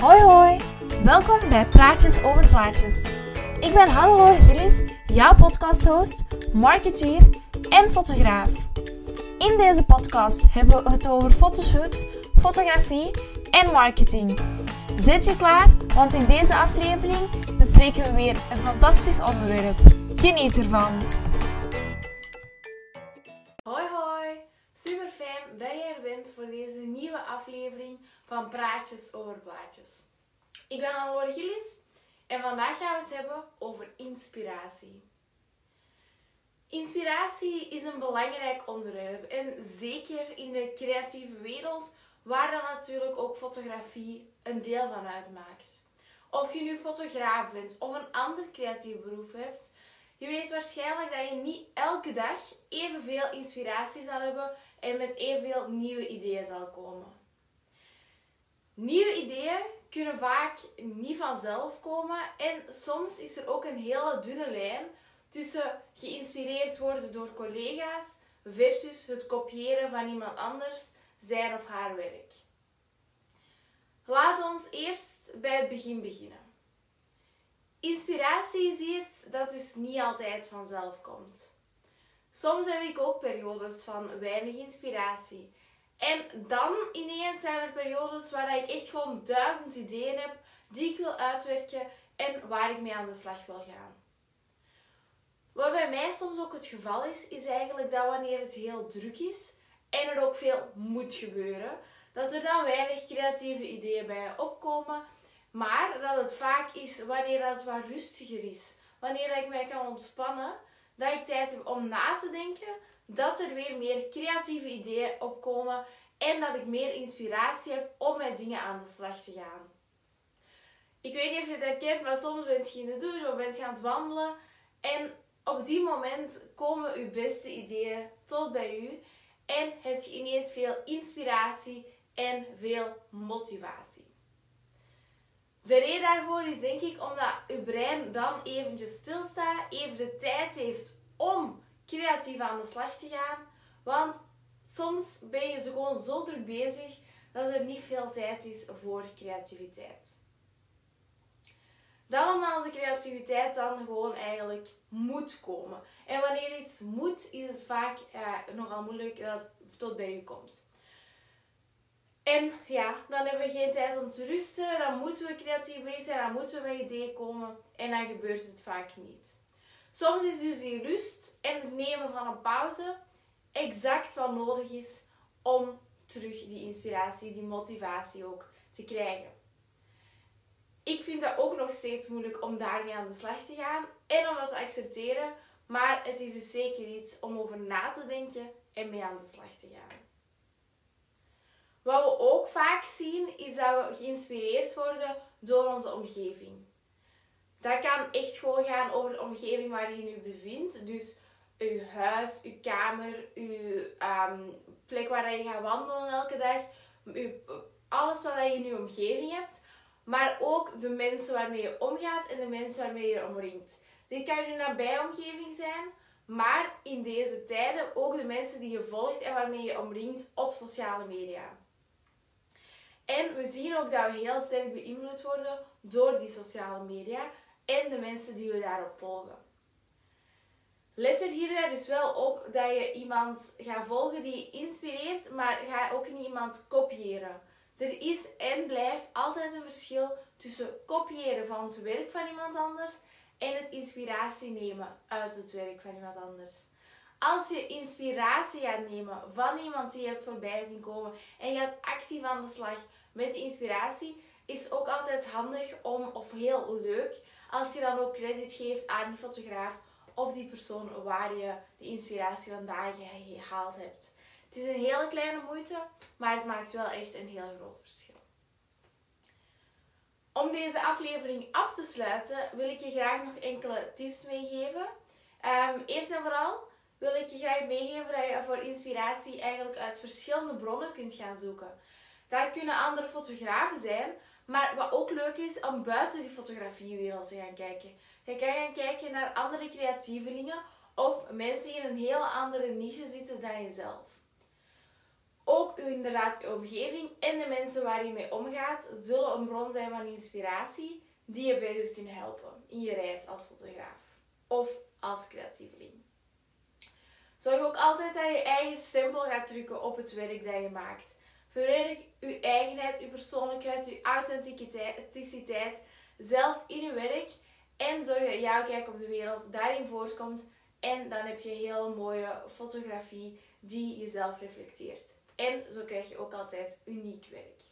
Hoi hoi, welkom bij Praatjes over Plaatjes. Ik ben Hannelore Gillis, jouw podcasthost, marketeer en fotograaf. In deze podcast hebben we het over fotoshoots, fotografie en marketing. Zet je klaar? Want in deze aflevering bespreken we weer een fantastisch onderwerp. Geniet ervan! Hoi hoi, super fijn dat je er bent voor deze nieuwe aflevering van Praatjes over Plaatjes. Ik ben Hannelore Gillis en vandaag gaan we het hebben over inspiratie. Inspiratie is een belangrijk onderwerp en zeker in de creatieve wereld, waar dan natuurlijk ook fotografie een deel van uitmaakt. Of je nu fotograaf bent of een ander creatief beroep hebt, je weet waarschijnlijk dat je niet elke dag evenveel inspiratie zal hebben en met evenveel nieuwe ideeën zal komen. Nieuwe ideeën kunnen vaak niet vanzelf komen en soms is er ook een hele dunne lijn tussen geïnspireerd worden door collega's versus het kopiëren van iemand anders zijn of haar werk. Laat ons eerst bij het begin beginnen. Inspiratie is iets dat dus niet altijd vanzelf komt. Soms heb ik ook periodes van weinig inspiratie. En dan ineens zijn er periodes waar ik echt gewoon duizend ideeën heb die ik wil uitwerken en waar ik mee aan de slag wil gaan. Wat bij mij soms ook het geval is, is eigenlijk dat wanneer het heel druk is en er ook veel moet gebeuren, dat er dan weinig creatieve ideeën bij opkomen, maar dat het vaak is wanneer het wat rustiger is, wanneer ik mij kan ontspannen, dat ik tijd heb om na te denken, dat er weer meer creatieve ideeën opkomen en dat ik meer inspiratie heb om met dingen aan de slag te gaan. Ik weet niet of je het herkent, maar soms bent je in de douche of bent je aan het wandelen en op die moment komen uw beste ideeën tot bij u en heb je ineens veel inspiratie en veel motivatie. De reden daarvoor is denk ik omdat uw brein dan eventjes stilstaat, even de tijd heeft om creatief aan de slag te gaan. Want soms ben je gewoon zo druk bezig dat er niet veel tijd is voor creativiteit. Dan omdat onze creativiteit dan gewoon eigenlijk moet komen. En wanneer iets moet, is het vaak eh, nogal moeilijk dat het tot bij je komt. En ja, dan hebben we geen tijd om te rusten, dan moeten we creatief bezig zijn, dan moeten we met ideeën komen en dan gebeurt het vaak niet. Soms is dus die rust en het nemen van een pauze exact wat nodig is om terug die inspiratie, die motivatie ook te krijgen. Ik vind dat ook nog steeds moeilijk om daarmee aan de slag te gaan en om dat te accepteren, maar het is dus zeker iets om over na te denken en mee aan de slag te gaan. Wat we ook vaak zien, is dat we geïnspireerd worden door onze omgeving. Dat kan echt gewoon gaan over de omgeving waar je nu bevindt. Dus uw huis, uw kamer, uw ehm, plek waar je gaat wandelen elke dag. Alles wat je in je omgeving hebt. Maar ook de mensen waarmee je omgaat en de mensen waarmee je omringt. Dit kan je nabij omgeving zijn, maar in deze tijden ook de mensen die je volgt en waarmee je omringt op sociale media. En we zien ook dat we heel sterk beïnvloed worden door die sociale media en de mensen die we daarop volgen. Let er hierbij dus wel op dat je iemand gaat volgen die inspireert, maar ga ook niet iemand kopiëren. Er is en blijft altijd een verschil tussen kopiëren van het werk van iemand anders en het inspiratie nemen uit het werk van iemand anders. Als je inspiratie gaat nemen van iemand die je hebt voorbij zien komen en je gaat actief aan de slag met inspiratie, is ook altijd handig om, of heel leuk, als je dan ook credit geeft aan die fotograaf of die persoon waar je de inspiratie vandaan gehaald hebt. Het is een hele kleine moeite, maar het maakt wel echt een heel groot verschil. Om deze aflevering af te sluiten, wil ik je graag nog enkele tips meegeven. Um, eerst en vooral wil ik je graag meegeven dat je voor inspiratie eigenlijk uit verschillende bronnen kunt gaan zoeken. Dat kunnen andere fotografen zijn, maar wat ook leuk is om buiten die fotografiewereld te gaan kijken. Je kan gaan kijken naar andere creatievelingen of mensen die in een hele andere niche zitten dan jezelf. Ook inderdaad je omgeving en de mensen waar je mee omgaat zullen een bron zijn van inspiratie die je verder kunnen helpen in je reis als fotograaf of als creatieveling. Zorg ook altijd dat je eigen stempel gaat drukken op het werk dat je maakt. Verwerk je eigenheid, je persoonlijkheid, je authenticiteit zelf in je werk en zorg dat jouw kijk op de wereld daarin voortkomt. En dan heb je heel mooie fotografie die jezelf reflecteert. En zo krijg je ook altijd uniek werk.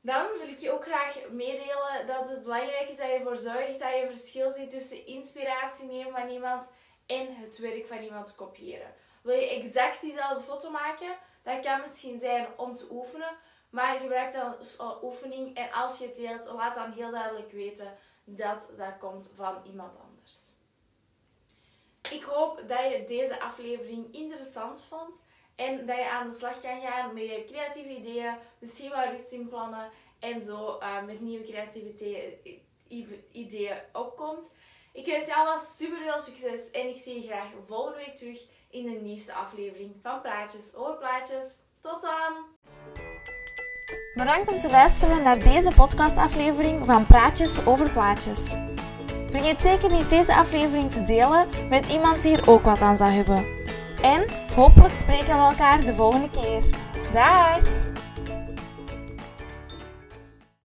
Dan wil ik je ook graag meedelen dat het belangrijk is dat je ervoor zorgt dat je verschil ziet tussen inspiratie nemen van iemand en het werk van iemand kopiëren. Wil je exact diezelfde foto maken? Dat kan misschien zijn om te oefenen, maar gebruik dan oefening en als je het deelt, laat dan heel duidelijk weten dat dat komt van iemand anders. Ik hoop dat je deze aflevering interessant vond en dat je aan de slag kan gaan met je creatieve ideeën, misschien wel rust in plannen en zo uh, met nieuwe creativiteit ideeën opkomt. Ik wens je allemaal super veel succes en ik zie je graag volgende week terug in de nieuwste aflevering van Praatjes over Plaatjes. Tot dan! Bedankt om te luisteren naar deze podcastaflevering van Praatjes over Plaatjes. Vergeet zeker niet deze aflevering te delen met iemand die er ook wat aan zou hebben. En hopelijk spreken we elkaar de volgende keer. Dag!